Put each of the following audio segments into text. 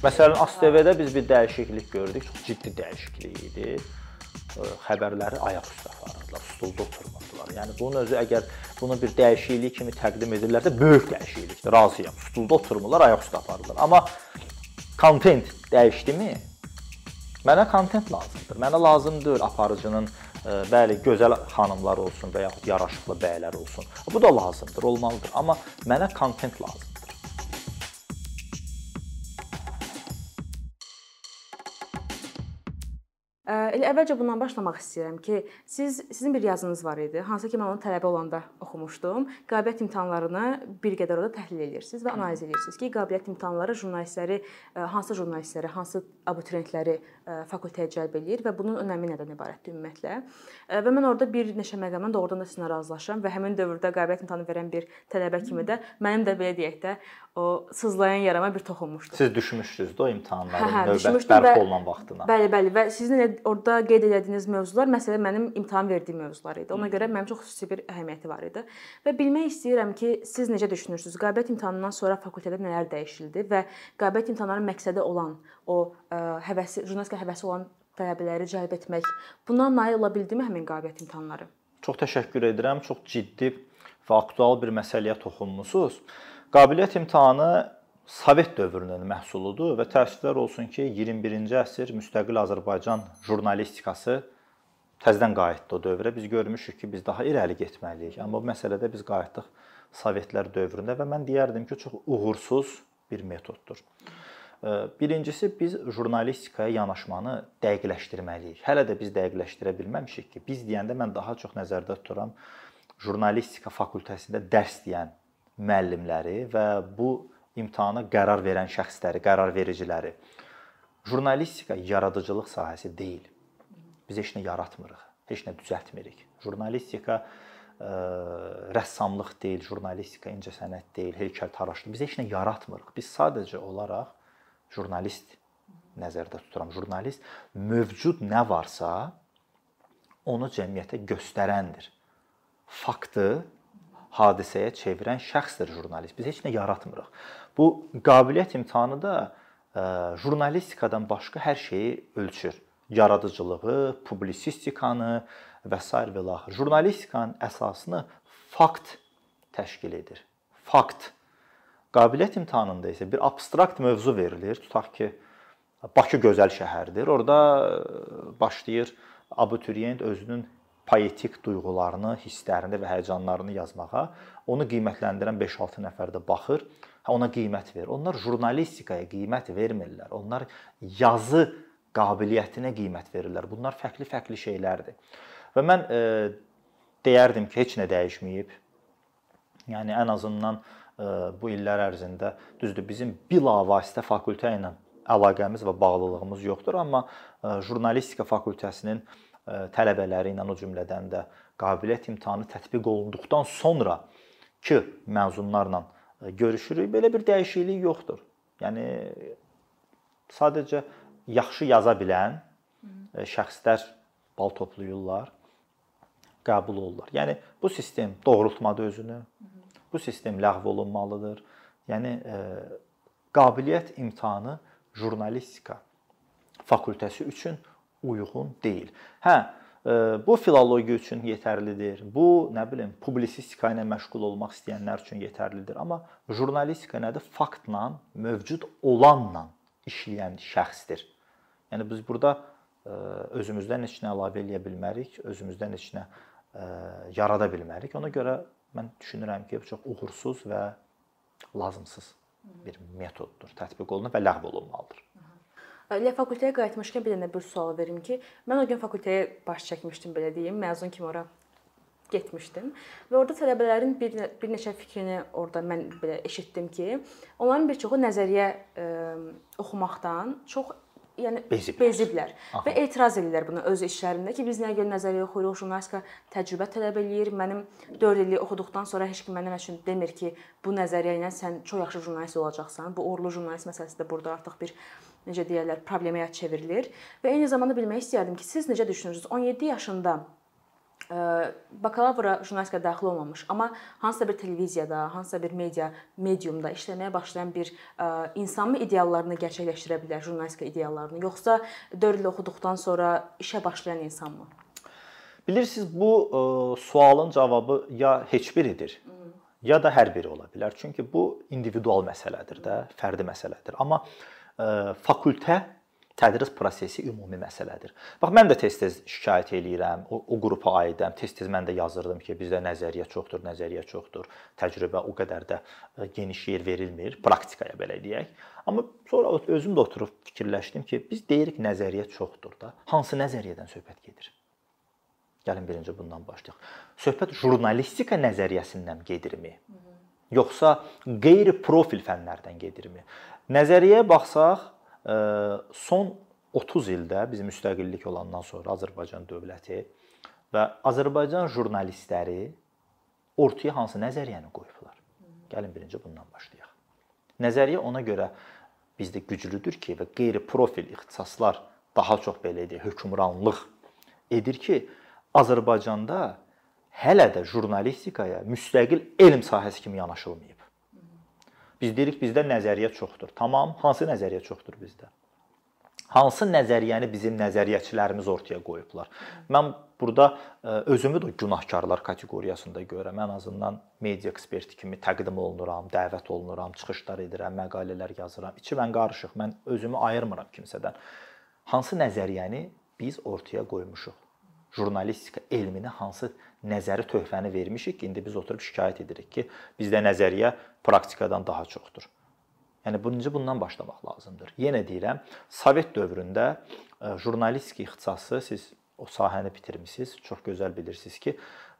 Məsələn, ASTV-də biz bir dəyişiklik gördük, çox ciddi dəyişiklik idi. Xəbərləri ayaq üstə aparırdılar, stulda oturmadılar. Yəni bunun özü əgər bunu bir dəyişiklik kimi təqdim edirlərsə, böyük dəyişiklikdir. Razıyam. Stulda oturmurlar, ayaq üstə aparırlar. Amma kontent dəyişdimi? Mənə kontent lazımdır. Mənə lazım deyil aparıcının bəli, gözəl xanımlar olsun və yaxud yaraşıqlı bəylər olsun. Bu da lazımdır, olmalıdır. Amma mənə kontent lazımdır. Elə əvvəlcə bundan başlamaq istəyirəm ki, siz sizin bir yazınız var idi. Hansı ki, mən onu tələbə olanda oxumuşdum. Qabiliyyət imtahanlarını bir qədər orada təhlil edirsiniz və analiz edirsiniz ki, qabiliyyət imtahanları jurnalistləri hansı jurnalistləri, hansı abituriyentləri fakültəyə cəlb eləyir və bunun önəmi nədən ibarətdir ümumiyyətlə. Və mən orada bir neçə məqamla doğrudan da sizinlə razılaşıram və həmin dövrdə qabiliyyət imtahanı verən bir tələbə kimi də mənim də belə deyək də o sızlayan yarama bir toxunmuşdu. Siz düşmüşdünüz də o imtahanların hə, hə, növbət bərpa olunan vaxtına. Bəli, bəli və sizin orada qeyd etdiyiniz mövzular məsələn mənim imtahan verdiyim mövzular idi. Ona görə mənim çox xüsusi bir əhəmiyyəti var idi. Və bilmək istəyirəm ki, siz necə düşünürsüz? Qabiliyyət imtahanından sonra fakültədə nələr dəyişildi və qabiliyyət imtahanlarının məqsədi olan o həvəsi, jurnalistika həvəsi olan tələbələri cəlb etmək, buna nail ola bildimi həmin qabiliyyət imtahanları? Çox təşəkkür edirəm. Çox ciddi və aktual bir məsələyə toxunmusunuz. Qabiliyyət imtahanı Sovet dövrünün məhsuludur və təəssüflər olsun ki, 21-ci əsr müstəqil Azərbaycan jurnalistikası təzədən qayıtdı o dövrə. Biz görmüşük ki, biz daha irəli getməliyik. Amma bu məsələdə biz qayıtdıq Sovetlər dövründə və mən deyərdim ki, çox uğursuz bir metoddur. Birincisi biz jurnalistikaya yanaşmanı dəqiqləşdirməliyik. Hələ də biz dəqiqləşdirə bilməmişik ki, biz deyəndə mən daha çox nəzərdə tuturam jurnalistika fakültəsində dərs deyən müəllimləri və bu imtahana qərar verən şəxsləri, qərar vericiləri. Jurnalistika yaradıcılıq sahəsi deyil. Biz heç nə yaratmırıq, heç nə düzəltmirik. Jurnalistika ə, rəssamlıq deyil, jurnalistika incəsənət deyil, heykəltaraşlıq. Biz heç nə yaratmırıq. Biz sadəcə olaraq jurnalist nəzərdə tuturam. Jurnalist mövcud nə varsa onu cəmiyyətə göstərəndir. Faktı hadisəyə çevirən şəxsdir jurnalist. Biz heç nə yaratmırıq. Bu qabiliyyət imtahanı da ə, e, jurnalistikadan başqa hər şeyi ölçür. Yaradıcılığı, publisistikanı və s. və laxır. Jurnalistikanın əsasını fakt təşkil edir. Fakt. Qabiliyyət imtahanında isə bir abstrakt mövzu verilir. Tutaq ki, Bakı gözəl şəhərdir. Orda e, başlayır abituriyent özünün poetik duyğularını, hisslərini və həyəcanlarını yazmağa. Onu qiymətləndirən 5-6 nəfər də baxır, ona qiymət verir. Onlar jurnalistikaya qiymət vermirlər. Onlar yazı qabiliyyətinə qiymət verirlər. Bunlar fərqli-fərqli şeylərdir. Və mən e, deyərdim ki, heç nə dəyişməyib. Yəni ən azından e, bu illər ərzində düzdür, bizim bilavasitə fakültə ilə əlaqəmiz və bağlılığımız yoxdur, amma e, jurnalistika fakültəsinin tələbələri ilə o cümlədən də qabiliyyət imtahanı tətbiq olunduqdan sonra ki, məzunlarla görüşürük, belə bir dəyişiklik yoxdur. Yəni sadəcə yaxşı yaza bilən şəxslər bal toplayırlar, qəbul olurlar. Yəni bu sistem doğrultmadı özünü. Bu sistem ləğv olunmalıdır. Yəni qabiliyyət imtahanı jurnalistika fakültəsi üçün uyğun deyil. Hə, e, bu filologiya üçün yetərlidir. Bu, nə bilim, publisistika ilə məşğul olmaq istəyənlər üçün yetərlidir. Amma jurnalistika nədir? Faktla, mövcud olanla işləyən şəxsdir. Yəni biz burada e, özümüzdən heç nə əlavə eləyə bilmərik, özümüzdən heç nə e, yarada bilmərik. Ona görə mən düşünürəm ki, çox uğursuz və lazımsız bir metoddur. Tətbiq olunur və ləğv olunmalıdır. Elə fakültəyə qayıtmışkən bir dənə bir sual verim ki, mən o gün fakültəyə baş çəkmişdim belə deyim, məzun kimi ora getmişdim və orada tələbələrin bir bir neçə fikrini orada mən belə eşitdim ki, onların bir çoxu nəzəriyyə ə, oxumaqdan çox yəni beziblər, beziblər. və etiraz edirlər buna öz işlərində ki, biz nəyə görə nəzəriyyə oxuyuruq, jurnalistika təcrübə tələb eləyir. Mənim 4 illik oxuduqdan sonra heç kim mənim üçün demir ki, bu nəzəriyyə ilə sən çox yaxşı jurnalist olacaqsan. Bu uğurlu jurnalist məsələsi də burada artıq bir necə deyirlər, problemaya çevrilir. Və eyni zamanda bilmək istəyərdim ki, siz necə düşünürsüz? 17 yaşında bakalavra jurnalistikaya daxil olmamış, amma hansısa bir televiziyada, hansısa bir media mediumda işləməyə başlayan bir insanmı ideallarını gerçəkləşdirə bilər, jurnalistika ideallarını, yoxsa 4 il oxuduqdan sonra işə başlayan insanmı? Bilirsiniz, bu ə, sualın cavabı ya heç biridir, ya da hər biri ola bilər. Çünki bu individual məsələdir də, fərdi məsələdir. Amma fakültə tədris prosesi ümumi məsələdir. Bax mən də tez-tez şikayət eləyirəm. O, o qrupa aidəm. Tez-tez mən də yazırdım ki, bizdə nəzəriyyə çoxdur, nəzəriyyə çoxdur. Təcrübə o qədər də e, geniş yer verilmir praktikaya belə deyək. Amma sonra özüm də oturub fikirləşdim ki, biz deyirik nəzəriyyə çoxdur da. Hansı nəzəriyyədən söhbət gedir? Gəlin birinci bundan başlayaq. Söhbət jurnalistika nəzəriyyəsindən gedirmi? Yoxsa qeyri-profil fənlərdən gedirmi? Nəzəriyyəyə baxsaq, son 30 ildə biz müstəqillik olandan sonra Azərbaycan dövləti və Azərbaycan jurnalistləri ortaya hansı nəzəriyyəni qoyublar? Gəlin birinci bundan başlayaq. Nəzəriyyə ona görə bizdə güclüdür ki, və qeyri-profil ixtisaslar daha çox belə deyək, hökmranlıq edir ki, Azərbaycanda hələ də jurnalistikaya müstəqil elm sahəsi kimi yanaşılmayıb. Biz deyirik bizdə nəzəriyyə çoxdur. Tamam, hansı nəzəriyyə çoxdur bizdə? Hansı nəzəriyyəni bizim nəzəriyyəçilərimiz ortaya qoyublar? Mən burada e, özümü də günahkarlar kateqoriyasında görürəm. Ən azından media eksperti kimi təqdim olunuram, dəvət olunuram, çıxışlar edirəm, məqalələr yazıram. İçi mən qarışıq. Mən özümü ayırmıram kimsədən. Hansı nəzəriyyəni biz ortaya qoymuşuq? Jurnalistika elminə hansı nəzəri töhfəni vermişik ki, indi biz oturub şikayət edirik ki, bizdə nəzəriyyə praktikadan daha çoxdur. Yəni birinci bundan başlamaq lazımdır. Yenə deyirəm, Sovet dövründə e, jurnalistika ixtisası siz o sahəni bitirmisiniz, çox gözəl bilirsiniz ki,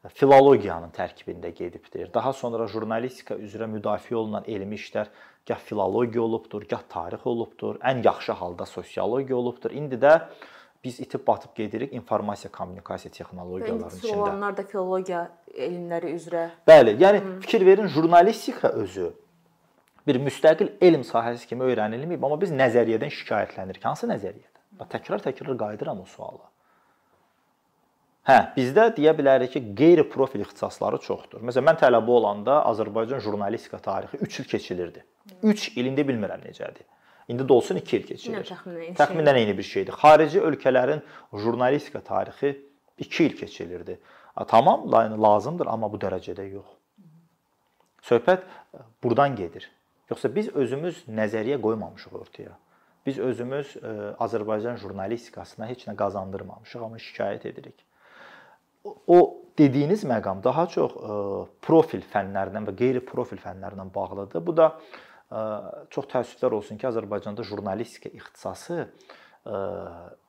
filologiyanın tərkibində gedibdir. Daha sonra jurnalistika üzrə müdafiə olunan elmi işlər gah filologiya olubdur, gah tarix olubdur, ən yaxşı halda sosiologiya olubdur. İndi də biz itib batıb gedirik informasiya kommunikasiya texnologiyalarının içində. Olanlar da filologiya elmləri üzrə. Bəli, yəni Hı. fikir verin, jurnalistika özü bir müstəqil elm sahəsi kimi öyrənilməyib, amma biz nəzəriyyədən şikayətlənirik. Hansı nəzəriyyədən? Bax təkrar-təkrar qayıdıram o suala. Hə, bizdə deyə bilərik ki, qeyri-profil ixtisasları çoxdur. Məsələn, mən tələbə olanda Azərbaycan jurnalistika tarixi 3 il keçilirdi. 3 il indi bilmirəm necədir. İndi də olsun 2 il keçirir. Təxminən, təxminən eyni bir şeydir. Xarici ölkələrin jurnalistika tarixi 2 il keçirilirdi. Tamam, lazımdır, amma bu dərəcədə yox. Söhbət e, burdan gedir. Yoxsa biz özümüz nəzəriyyə qoymamışıq ortaya. Biz özümüz e, Azərbaycan jurnalistikasına heç nə qazandırmamışıq, amma şikayət edirik. O dediyiniz məqam daha çox e, profil fənlərdən və qeyri-profil fənlərlə bağlıdır. Bu da çox təəssüflər olsun ki, Azərbaycanda jurnalistika ixtisası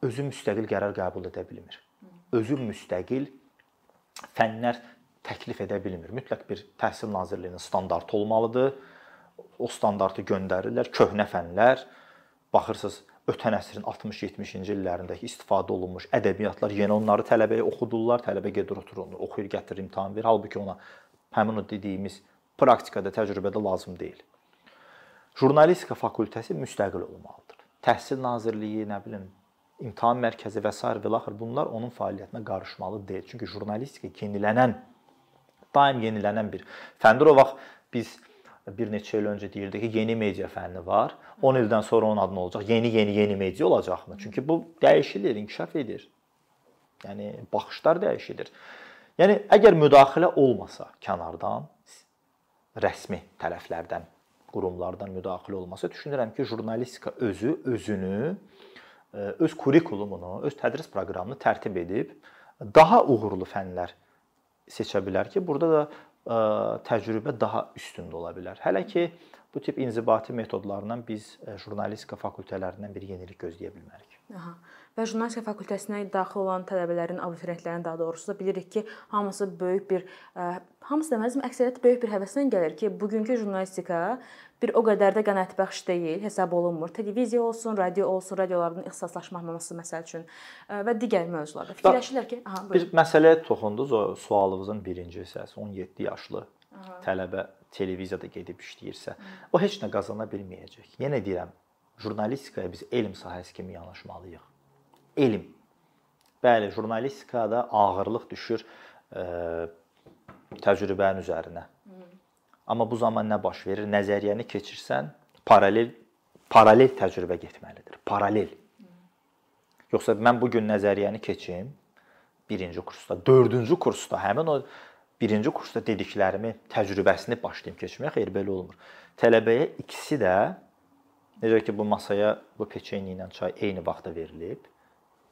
özü müstəqil qərar qəbul edə bilmir. Özü müstəqil fənlər təklif edə bilmir. Mütləq bir Təhsil Nazirliyinin standartı olmalıdır. O standartı göndərirlər. Köhnə fənlər baxırsınız ötən əsrin 60-70-ci illərindəki istifadə olunmuş ədəbiyyatlar yenə onları tələbəyə oxudurlar. Tələbə gedir oturur, oxuyur, gətirir, imtahan verir. Halbuki ona həmin o dediyimiz praktikada, təcrübədə lazım deyil. Jurnalistika fakültəsi müstəqil olmalıdır. Təhsil Nazirliyi, nə bilim, imtahan mərkəzi və s. və axır bunlar onun fəaliyyətinə qarışmalı deyil. Çünki jurnalistika yenilənən, daim yenilənən bir fəndir. O vaxt biz bir neçə il öncə deyirdik ki, yeni media fənni var. 10 ildən sonra onun adı nə olacaq? Yeni, yeni, yeni media olacaqmı? Çünki bu dəyişilir, inkişaf edir. Yəni baxışlar dəyişilir. Yəni əgər müdaxilə olmasa kənardan rəsmi tərəflərdən, qurumlardan müdaxilə olmasa düşünürəm ki, jurnalistika özü özünü öz kurikulumunu, öz tədris proqramını tərtib edib daha uğurlu fənlər seçə bilər ki, burada da ə, təcrübə daha üstündə ola bilər. Hələ ki bu tip inzibati metodlarla biz jurnalistika fakültələrindən bir yenilik gözləyə bilmərik. Aha. Və jurnalistika fakültəsinə daxil olan tələbələrin, abituriyentlərin daha doğrusu da bilirik ki, hamısı böyük bir hamısı deməzdim, əksəriyyəti böyük bir həvəslə gəlir ki, bugünkü jurnalistika bir o qədər də qənaətbəxş deyil, hesab olunmur. Televiziya olsun, radio olsun, radioların ixtisaslaşmaması məsəl üçün və digər mövzularda. Fikirləşirlər ki, aha, buyur. Bir məsələyə toxundunuz o sualınızın birinci hissəsi 17 yaşlı aha. tələbə televiziyada gedib işləyirsə, o heç nə qazana bilməyəcək. Yenə deyirəm, jurnalistikaya biz elm sahəsi kimi yanaşmalıyıq. Elm. Bəli, jurnalistikada ağırlıq düşür ə, təcrübənin üzərinə. Amma bu zaman nə baş verir? Nəzəriyyəni keçirsən, paralel paralel təcrübə getməlidir. Paralel. Yoxsa mən bu gün nəzəriyyəni keçim, birinci kursda, dördüncü kursda həmin o birinci kursda dediklərimi, təcrübəsini başlayım keçməyə, xeyr belə olmur. Tələbəyə ikisi də necə ki bu masaya bu peçenye ilə çay eyni vaxtda verilib,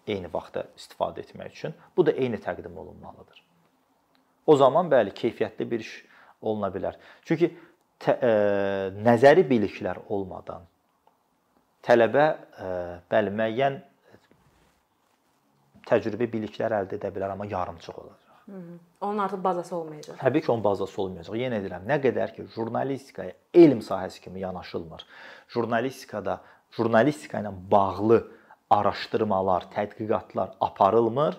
eyni vaxtda istifadə etmək üçün, bu da eyni təqdim olunmalıdır. O zaman bəli, keyfiyyətli bir iş oluna bilər. Çünki tə, ə, e, nəzəri biliklər olmadan tələbə ə, e, bəli müəyyən təcrübə biliklər əldə edə bilər, amma yarımçıq olacaq. Hı -hı. Onun artıq bazası olmayacaq. Təbii ki, onun bazası olmayacaq. Yenə deyirəm, nə qədər ki, jurnalistikaya elm sahəsi kimi yanaşılmır. Jurnalistikada jurnalistika ilə bağlı araşdırmalar, tədqiqatlar aparılmır.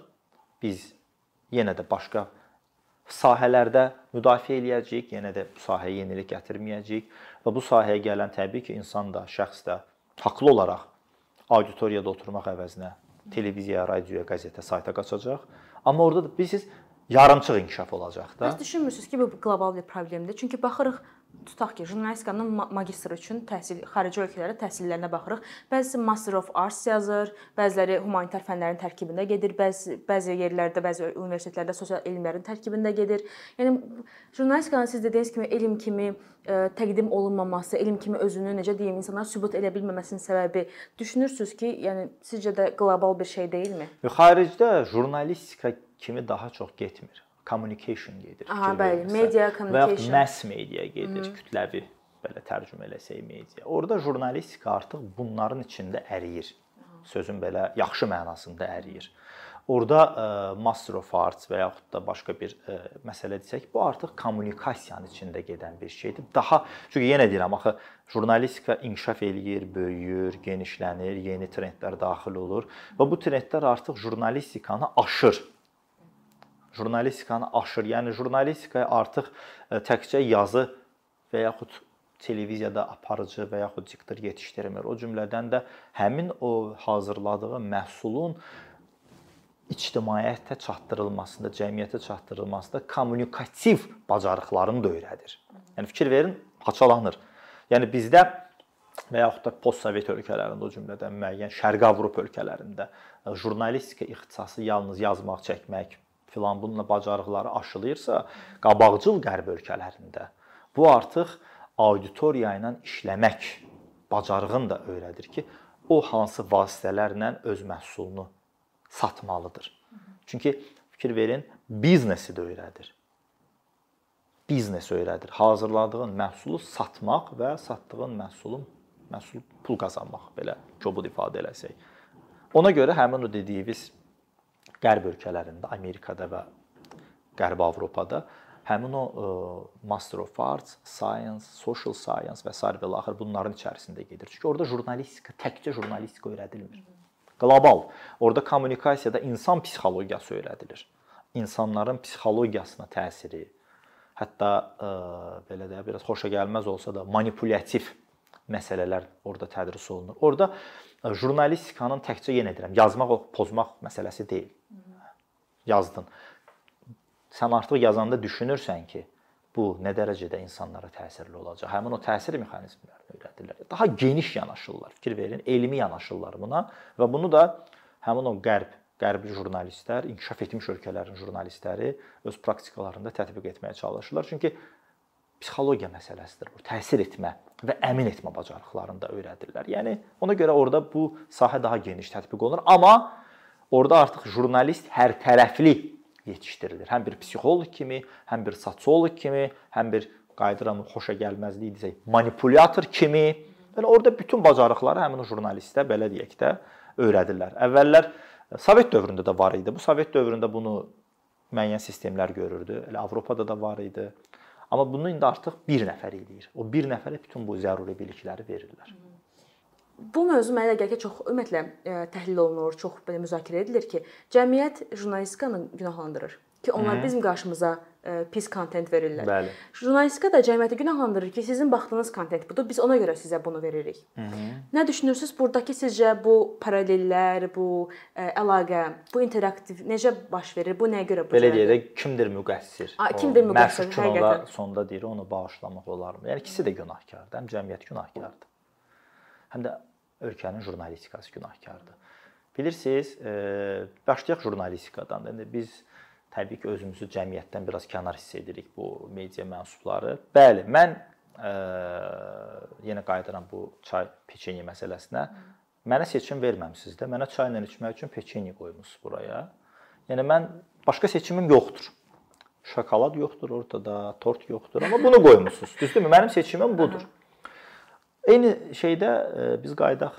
Biz yenə də başqa sahələrdə müdafiə eləyəcəyik, yenə də bu sahəyə yenilik gətirməyəcəyik və bu sahəyə gələn təbii ki, insan da, şəxs də haqlı olaraq auditoriyada oturmaq əvəzinə televiziyaya, radioya, qəzetə, sayta qaçacaq. Amma orada da bilirsiniz, yarımçıq inkişaf olacaq da. Siz düşünmürsüz ki, bu qlobal bir problemdir? Çünki baxırıq tutaq ki, jurnalistikanın magistr üçün təhsil xarici ölkələrdə təhsillərinə baxırıq. Bəzisi Master of Arts yazır, bəziləri humanitar fənlərin tərkibində gedir, bəzi bəzi yerlərdə, bəzi universitetlərdə sosial elmlərin tərkibində gedir. Yəni jurnalistikanın siz dediyiniz kimi elm kimi ə, e, təqdim olunmaması, elm kimi özünü necə deyim, insanlar sübut edə bilməməsinin səbəbi düşünürsüz ki, yəni sizcə də qlobal bir şey deyilmi? Xaricdə jurnalistika kimi daha çox getmir communication gedir. Aha, bəli, media communication. Və mass media gedir, Hı. kütləvi belə tərcümə eləsək media. Orda jurnalistika artıq bunların içində əriyir. Sözün belə yaxşı mənasında əriyir. Orda ə, e, Master of Arts və yaxud da başqa bir ə, e, məsələ desək, bu artıq kommunikasiyanın içində gedən bir şeydir. Daha çünki yenə deyirəm, axı jurnalistika inkişaf eləyir, böyüyür, genişlənir, yeni trendlər daxil olur və bu trendlər artıq jurnalistikanı aşır jurnalistikanı aşır. Yəni jurnalistikaya artıq e, təkcə yazı və yaxud televiziyada aparıcı və yaxud diktor yetişdirmir. O cümlədən də həmin o hazırladığı məhsulun ictimaiyyətə çatdırılmasında, cəmiyyətə çatdırılmasında kommunikativ bacarıqlarını da öyrədir. Yəni fikir verin, haçalanır. Yəni bizdə və yaxud da postsovet ölkələrində, o cümlədən müəyyən Şərqi Avropa ölkələrində e, jurnalistika ixtisası yalnız yazmaq, çəkmək, filan bununla bacarıqları aşılayırsa, qabaqcıl qərb ölkələrində bu artıq auditoriya ilə işləmək bacarığını da öyrədir ki, o hansı vasitələrlə öz məhsulunu satmalıdır. Çünki fikir verin, biznesi də öyrədir. Biznes öyrədir. Hazırladığın məhsulu satmaq və satdığın məhsulun məhsul pul qazanmaq belə kobud ifadə eləsək. Ona görə həmin o dediyimiz Qərb ölkələrində, Amerikada və Qərbi Avropada həmin o e, Master of Arts, Science, Social Science və sair və axır bunların içərisində gedir. Çünki orada jurnalistika təkcə jurnalistika öyrədilmir. Qlobal. Orada kommunikasiyada insan psixologiyası öyrədilir. İnsanların psixologiyasına təsiri, hətta ə, e, belə də biraz xoşa gəlməz olsa da manipulyattiv məsələlər orada tədris olunur. Orada jurnalistikanın təkcə yenə deyirəm, yazmaq, pozmaq məsələsi deyil yazdın. Sən artıq yazanda düşünürsən ki, bu nə dərəcədə insanlara təsirli olacaq. Həmin o təsir mexanizmlərini öyrədirlər. Daha geniş yanaşırlar. Fikir verin, elmi yanaşırlar buna və bunu da həmin o qərb qərbi jurnalistlər, inkişaf etmiş ölkələrin jurnalistləri öz praktikalarında tətbiq etməyə çalışırlar. Çünki psixologiya məsələsidir bu. Təsir etmə və əmin etmə bacarıqlarını da öyrədirlər. Yəni ona görə orada bu sahə daha geniş tətbiq olunur, amma Orda artıq jurnalist hər tərəfli yetişdirilir. Həm bir psixoloq kimi, həm bir sosioloq kimi, həm bir qayıdıram xoşa gəlməzlik desək, manipulyator kimi. Yəni orada bütün bacarıqları həmin o jurnalistə belə deyək də öyrədirlər. Əvvəllər e, Sovet dövründə də var idi. Bu Sovet dövründə bunu müəyyən sistemlər görürdü. Elə Avropada da var idi. Amma bunu indi artıq bir nəfər eləyir. O bir nəfərə bütün bu zəruri bilikləri verirlər. Hı bu mövzu mənə gəlir ki, çox ümumiyyətlə e, təhlil olunur, çox belə müzakirə edilir ki, cəmiyyət jurnalistikanı günahlandırır ki, onlar Hı. bizim qarşımıza pis kontent verirlər. Bəli. Jurnalistika da cəmiyyəti günahlandırır ki, sizin baxdığınız kontent budur, biz ona görə sizə bunu veririk. Hı -hı. Nə düşünürsüz burdakı sizcə bu paralellər, bu ə, əlaqə, bu interaktiv necə baş verir? Bu nəyə görə bu? Belə deyək də kimdir müqəssir? A, kimdir müqəssir? Kinoda sonda deyir onu bağışlamaq olarmı? Yəni ikisi də günahkardır. Həm cəmiyyət günahkardır. Həm də ölkənin jurnalistikası günahkardır. Bilirsiniz, e, başlayaq jurnalistikadan. İndi biz təbii ki, özümüzü cəmiyyətdən biraz kənar hiss edirik bu media mənsubları. Bəli, mən ə, yenə qayıdıram bu çay peçenye məsələsinə. Mənə seçim verməmisiniz də. Mənə çayla içmək üçün peçenye qoymusunuz buraya. Yəni mən başqa seçimim yoxdur. Şokolad yoxdur ortada, tort yoxdur, amma bunu qoymusunuz. Düzdürmü? Mənim seçimim budur. Eyni şeydə biz qayıdaq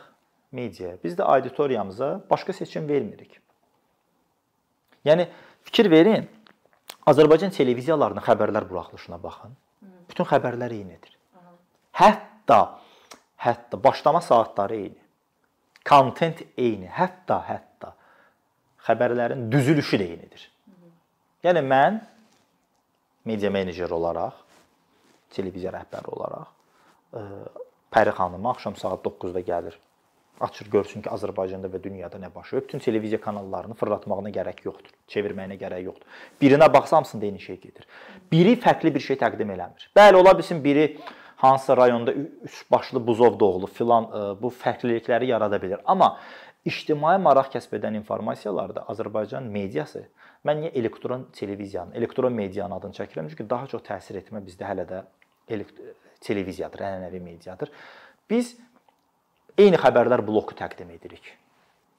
mediaya. Biz də auditoriyamıza başqa seçim vermirik. Yəni Fikir verin. Azərbaycan televiziyalarının xəbərlər buraxılışına baxın. Bütün xəbərlər eynidir. Hətta hətta başlama saatları eyni. Kontent eyni. Hətta hətta xəbərlərin düzülüşü də eynidir. Yəni mən media menecer olaraq, televiziya rəhbəri olaraq Pəri xanımı axşam saat 9-da gəlir açır görsün ki, Azərbaycanda və dünyada nə baş verir. Bütün televiziya kanallarını fırlatmağına gərək yoxdur, çevirməyinə gərək yoxdur. Birinə baxsa hamısında eyni şey gedir. Biri fərqli bir şey təqdim eləmir. Bəli, ola bilsin biri hansısa rayonda üç başlı buzov doğulu filan bu fərqlilikləri yarada bilər. Amma ictimai maraq kəsb edən informasiyalarda Azərbaycan mediası mən niyə elektron televiziyanın, elektron medianın adını çəkirəm? Çünki daha çox təsir etmə bizdə hələ də televiziyadır, ənənəvi mediadır. Biz eyni xəbərlər bloku təqdim edirik.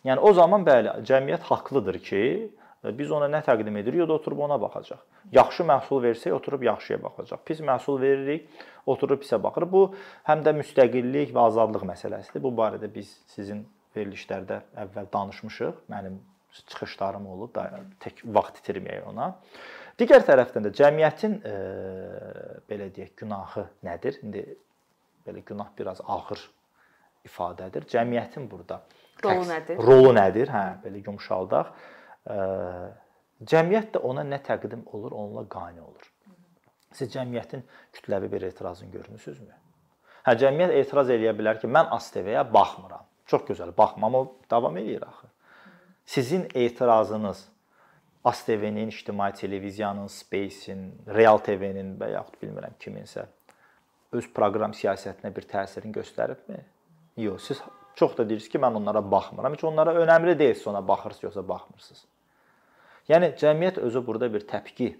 Yəni o zaman bəli, cəmiyyət haqlıdır ki, biz ona nə təqdim edirik, o da oturub ona baxacaq. Yaxşı məhsul versək, oturub yaxşıya baxacaq. Pis məhsul veririk, oturub pisə baxır. Bu həm də müstəqillik və azadlıq məsələsidir. Bu barədə biz sizin verilişlərdə əvvəl danışmışıq. Mənim çıxışlarım olub da tək vaxt itirməyək ona. Digər tərəfdən də cəmiyyətin e, belə deyək, günahı nədir? İndi belə günah biraz ağır ifadədir. Cəmiyyətin burada rolu nədir? Rolu nədir? Hə, belə yumşaldaq. Cəmiyyət də ona nə təqdim olur, onunla qane olur. Siz cəmiyyətin kütləvi bir etirazını görmüsünüzmü? Hə, cəmiyyət etiraz eləyə bilər ki, mən ASTV-yə baxmıram. Çox gözəl, baxmam, o davam eləyir axı. Sizin etirazınız ASTV-nin, ictimai televiziyanın, Space-in, Real TV-nin və yaxud bilmirəm kiminsə öz proqram siyasətinə bir təsirini göstəribmi? Yox, siz çox da deyirsiniz ki, mən onlara baxmıram. Heç onlara önəmli deyil, siz ona baxırsınız yoxsa baxmırsınız. Yəni cəmiyyət özü burada bir təpki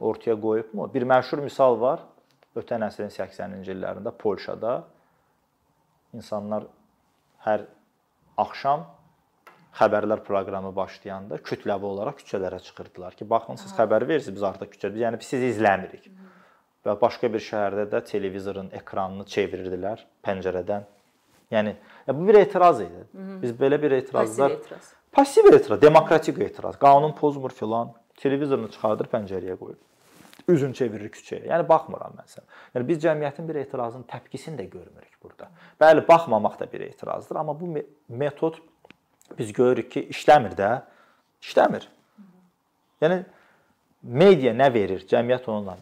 ortaya qoyubmu? Bir məşhur misal var. Ötən əsrin 80-ci illərində Polşada insanlar hər axşam xəbərlər proqramı başlayanda kütləvi olaraq küçələrə çıxırdılar ki, baxın siz xəbər verirsiniz, biz artıq küçədə, yəni biz sizi izləmirik. Hı -hı və başqa bir şəhərdə də televizorun ekranını çevirirdilər pəncərədən. Yəni bu bir etiraz idi. -hı. Biz belə bir etirazlar passiv etiraz. Passiv etiraz, demokratik etiraz. Qanun pozmur filan. Televizorunu çıxardır pəncərəyə qoyur. Üzün çevirir küçəyə. Yəni baxmıram mən sən. Yəni biz cəmiyyətin bir etirazının təpkisini də görmürük burada. Bəli, baxmamaq da bir etirazdır, amma bu metod biz görürük ki, işləmir də. İşləmir. Yəni media nə verir, cəmiyyət onunla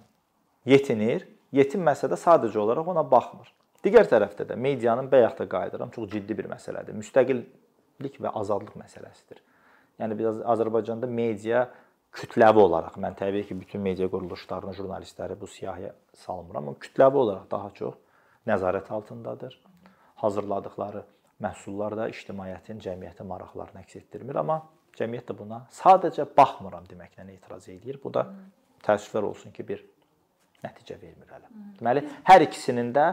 yetinir. Yetinməsə də sadəcə olaraq ona baxmır. Digər tərəfdə də medianın bayaq da qayıdıram, çox ciddi bir məsələdir. Müstəqillik və azadlıq məsələsidir. Yəni biz Azərbaycanda media kütləvi olaraq mən təbii ki, bütün media quruluşlarını, jurnalistləri bu siyahıya salmıram, amma kütləvi olaraq daha çox nəzarət altındadır. Hazırladıkları məhsullar da ictimaiyyətin, cəmiyyətin maraqlarını əks etdirmir, amma cəmiyyət də buna sadəcə baxmıram deməklə etiraz edir. Bu da təəssüflər olsun ki, bir nəticə vermir hələ. Deməli, hər ikisinin də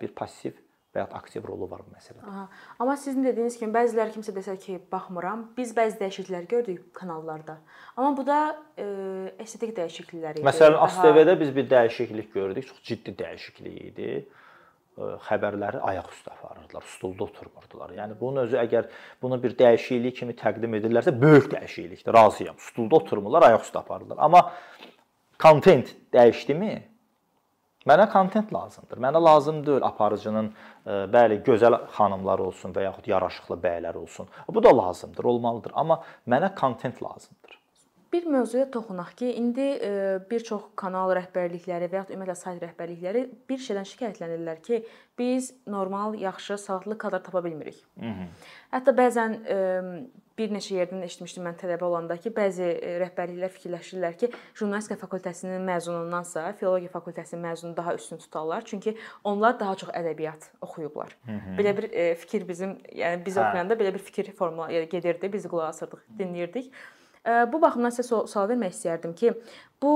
bir passiv və ya aktiv rolu var bu məsələdə. Aha. Amma sizin dediyiniz kimi bəziləri kimsə desə ki, baxmıram. Biz bəzi dəyişikliklər gördük kanallarda. Amma bu da e, estetik dəyişikliklər idi. Məsələn, ASTV-də biz bir dəyişiklik gördük. Çox ciddi dəyişiklik idi. Xəbərləri ayaq üstə aparırdılar, stulda oturmurdular. Yəni bunun özü əgər bunu bir dəyişiklik kimi təqdim edirlərsə, böyük dəyişiklikdir. Razıyam. Stulda oturmurlar, ayaq üstə aparırlar. Amma kontent dəyişdimi? Mənə kontent lazımdır. Mənə lazım deyil aparıcının e, bəli, gözəl xanımlar olsun və yaxud yaraşıqlı bəylər olsun. Bu da lazımdır, olmalıdır, amma mənə kontent lazımdır. Bir mövzuya toxunaq ki, indi bir çox kanal rəhbərlikləri və ya ümumiyyətlə sayt rəhbərlikləri bir şeydən şikayətlənirlər ki, biz normal, yaxşı, savadlı kadr tapa bilmirik. Hı -hı. Hətta bəzən bir neçə yerdən eşitmişdim mən tələbə olanda ki, bəzi rəhbərliklər fikirləşirlər ki, jurnalistika fakültəsinin məzunundansa filologiya fakültəsinin məzunu daha üstün tutarlar, çünki onlar daha çox ədəbiyyat oxuyublar. Hı -hı. Belə bir fikir bizim, yəni biz hə. oxuyanda belə bir fikir formula gedirdi, biz qulaq asırdıq, dinləyirdik. Bu baxımdan sizə sual vermək istərdim ki, bu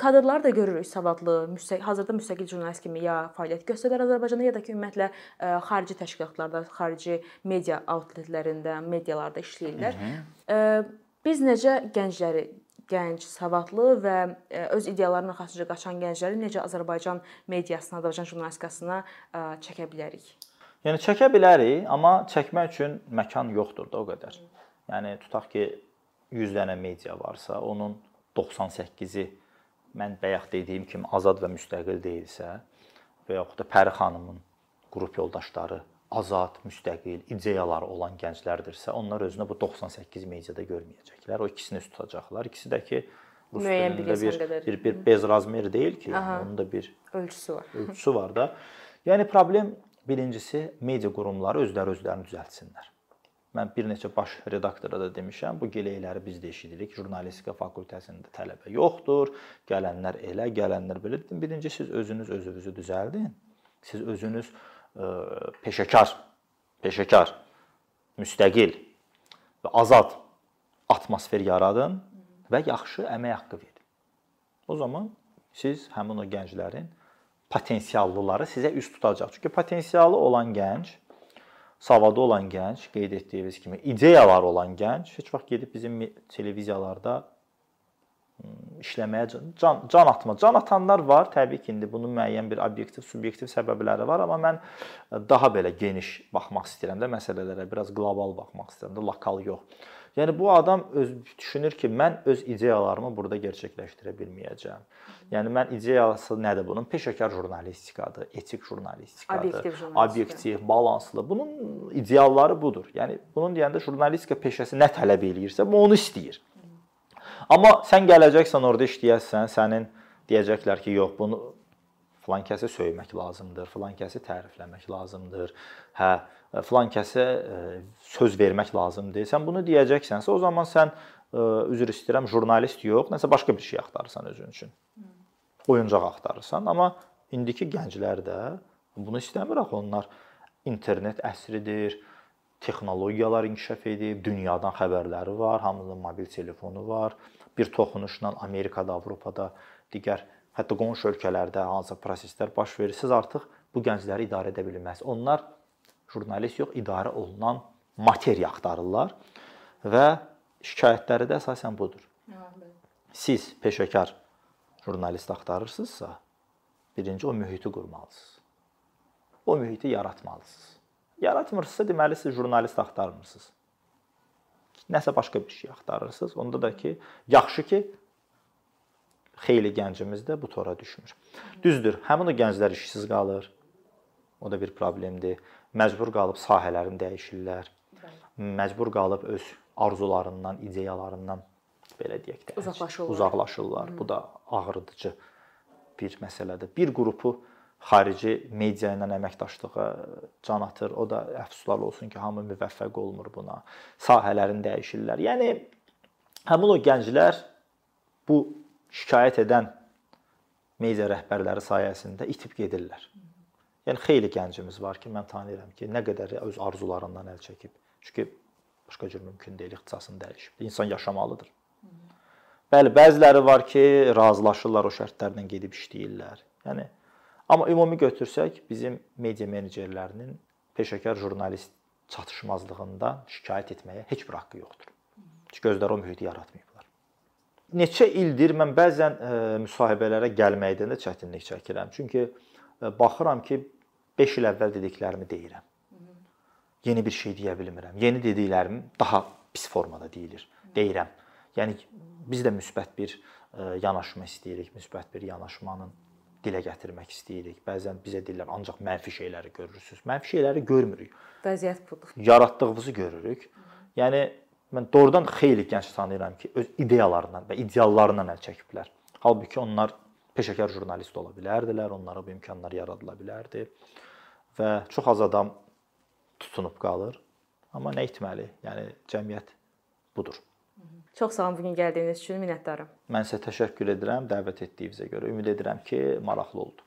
kadrları da görürük savadlı, müstəqil hazırda müstəqil jurnalist kimi ya fəaliyyət göstərir Azərbaycanda ya da ki, ümumiyyətlə xarici təşkilatlarda, xarici media outletlərində, medialarda işləyirlər. Hı -hı. Biz necə gəncləri gənc, savadlı və öz ideallarına xassıca qaçan gəncləri necə Azərbaycan mediasına, Azərbaycan jurnalistikasına çəkə bilərik? Yəni çəkə bilərik, amma çəkmək üçün məkan yoxdur da o qədər. Yəni tutaq ki, 100 dənə media varsa, onun 98-i mən bayaq dediyim kimi azad və müstəqil deyilsə və yaxud da Pəri xanımın qrup yoldaşları azad, müstəqil, ideyaları olan gənclərdirsə, onlar özünə bu 98 mediada görməyəcəklər. O ikisini üst tutacaqlar. İkisi də ki rus dilində bir, bir bir bir bezrazmer deyil ki, Aha. onun da bir ölçüsü var. Ölçüsü var da. Yəni problem birincisi media qurumları özləri özlərini düzəltsinlər. Mən bir neçə baş redaktora da demişəm, bu gileyləri biz də eşidirik. Jurnalistika fakültəsində tələbə yoxdur. Gələnlər elə, gələnlər belə. Dedim, birinci siz özünüz özünüzü düzəldin. Siz özünüz ə, e, peşəkar, peşəkar, müstəqil və azad atmosfer yaradın və yaxşı əmək haqqı verin. O zaman siz həmin o gənclərin potensiallıları sizə üst tutacaq. Çünki potensialı olan gənc savadı olan gənc, qeyd etdiyimiz kimi ideyalar olan gənc heç vaxt gedib bizim televiziyalarda hmm, işləməyə can can atma. Can atanlar var, təbii ki, indi bunun müəyyən bir obyektiv, subyektiv səbəbləri var, amma mən e, daha belə geniş baxmaq istəyirəm də məsələlərə, biraz qlobal baxmaq istəyirəm də, lokal yox. Yəni bu adam öz düşünür ki, mən öz ideyalarımı burada gerçəkləşdirə bilməyəcəm. Yəni mən ideyası nədir bunun? Peşəkar jurnalistikadır, etik jurnalistikadır, obyektiv, jurnalistika. obyektiv, balanslı. Bunun idealları budur. Yəni bunun deyəndə jurnalistika peşəsi nə tələb eləyirsə, bu onu istəyir. Amma sən gələcəksən orada işləyəsən, sənin deyəcəklər ki, yox, bunu filan kəsi söymək lazımdır, filan kəsi tərifləmək lazımdır. Hə, filan kəsə e, söz vermək lazımdır. Sən bunu deyəcəksənsə, o zaman sən e, üzr istəyirəm, jurnalist yox, nəsə başqa bir şey axtarırsan özün üçün. Oyuncaq axtarırsan, amma indiki gənclər də bunu istəmir axı onlar internet əsridir, texnologiyalar inkişaf edib, dünyadan xəbərləri var, hamının mobil telefonu var. Bir toxunuşla Amerikada, Avropada, digər hətta qonşu ölkələrdə hansısa proseslər baş verir, siz artıq bu gəncləri idarə edə bilməz. Onlar jurnalist yox, idarə olunan materiya axtarırlar və şikayətləri də əsasən budur. Siz peşəkar jurnalist axtarırsınızsa, birinci o mühiti qurmalısınız. O mühiti yaratmalısınız. Yaratmırsınızsa, deməli siz jurnalist axtarmırsınız. Nəsə başqa bir şey axtarırsınız. Onda da ki, yaxşı ki, xeyli gəncimiz də bu tora düşmür. Düzdür, həmin o gənclər işsiz qalır. O da bir problemdir. Məcbur qalıb sahələrini dəyişirlər. Məcbur qalıb öz arzularından, ideyalarından belə deyək də uzaqlaşırlar. Uzaqlaşırlar. Bu da ağrıdıcı bir məsələdir. Bir qrupu xarici media ilə əməkdaşlığa can atır. O da əfsuslar olsun ki, hamı müvəffəq olmur buna. Sahələrini dəyişirlər. Yəni həmin o gənclər bu şikayət edən media rəhbərləri sayəsində itib gedirlər. Yəni xeyli gəncimiz var ki, mən tanıyıram ki, nə qədər öz arzularından əl çəkib. Çünki başqa cür mümkün deyil, ixtisasını dəyişib. İnsan yaşamalıdır. Bəli, bəziləri var ki, razılaşırlar o şərtlərlə gedib işləyirlər. Yəni amma ümumi götürsək, bizim media menecerlərinin peşəkar jurnalist çatışmazlığında şikayət etməyə heç bir haqqı yoxdur. Çünki özləri o mühiti yaratmayıb neçə ildir mən bəzən e, müsahibələrə gəlməkdə də çətinlik çəkirəm. Çünki e, baxıram ki, 5 il əvvəl dediklərimi deyirəm. Yeni bir şey deyə bilmirəm. Yeni dediklərim daha pis formada deyilir. Deyirəm. Yəni biz də müsbət bir e, yanaşma istəyirik, müsbət bir yanaşmanın dilə gətirmək istəyirik. Bəzən bizə deyirlər ancaq mənfi şeyləri görürsüz. Mənfi şeyləri görmürük. Vəziyyət budur. Yaratdığımızı görürük. Yəni Mən doğrudan xeyli gənc tanıyıram ki, öz ideyalarından və ideallarından əl çəkiblər. Halbuki onlar peşəkar jurnalist ola bilərdilər, onlara bu imkanlar yaradıla bilərdi və çox az adam tutunub qalır. Amma nə etməli? Yəni cəmiyyət budur. Çox sağ olun bu gün gəldiyiniz üçün minnətdaram. Mən sizə təşəkkür edirəm dəvət etdiyinizə görə. Ümid edirəm ki, maraqlı oldu.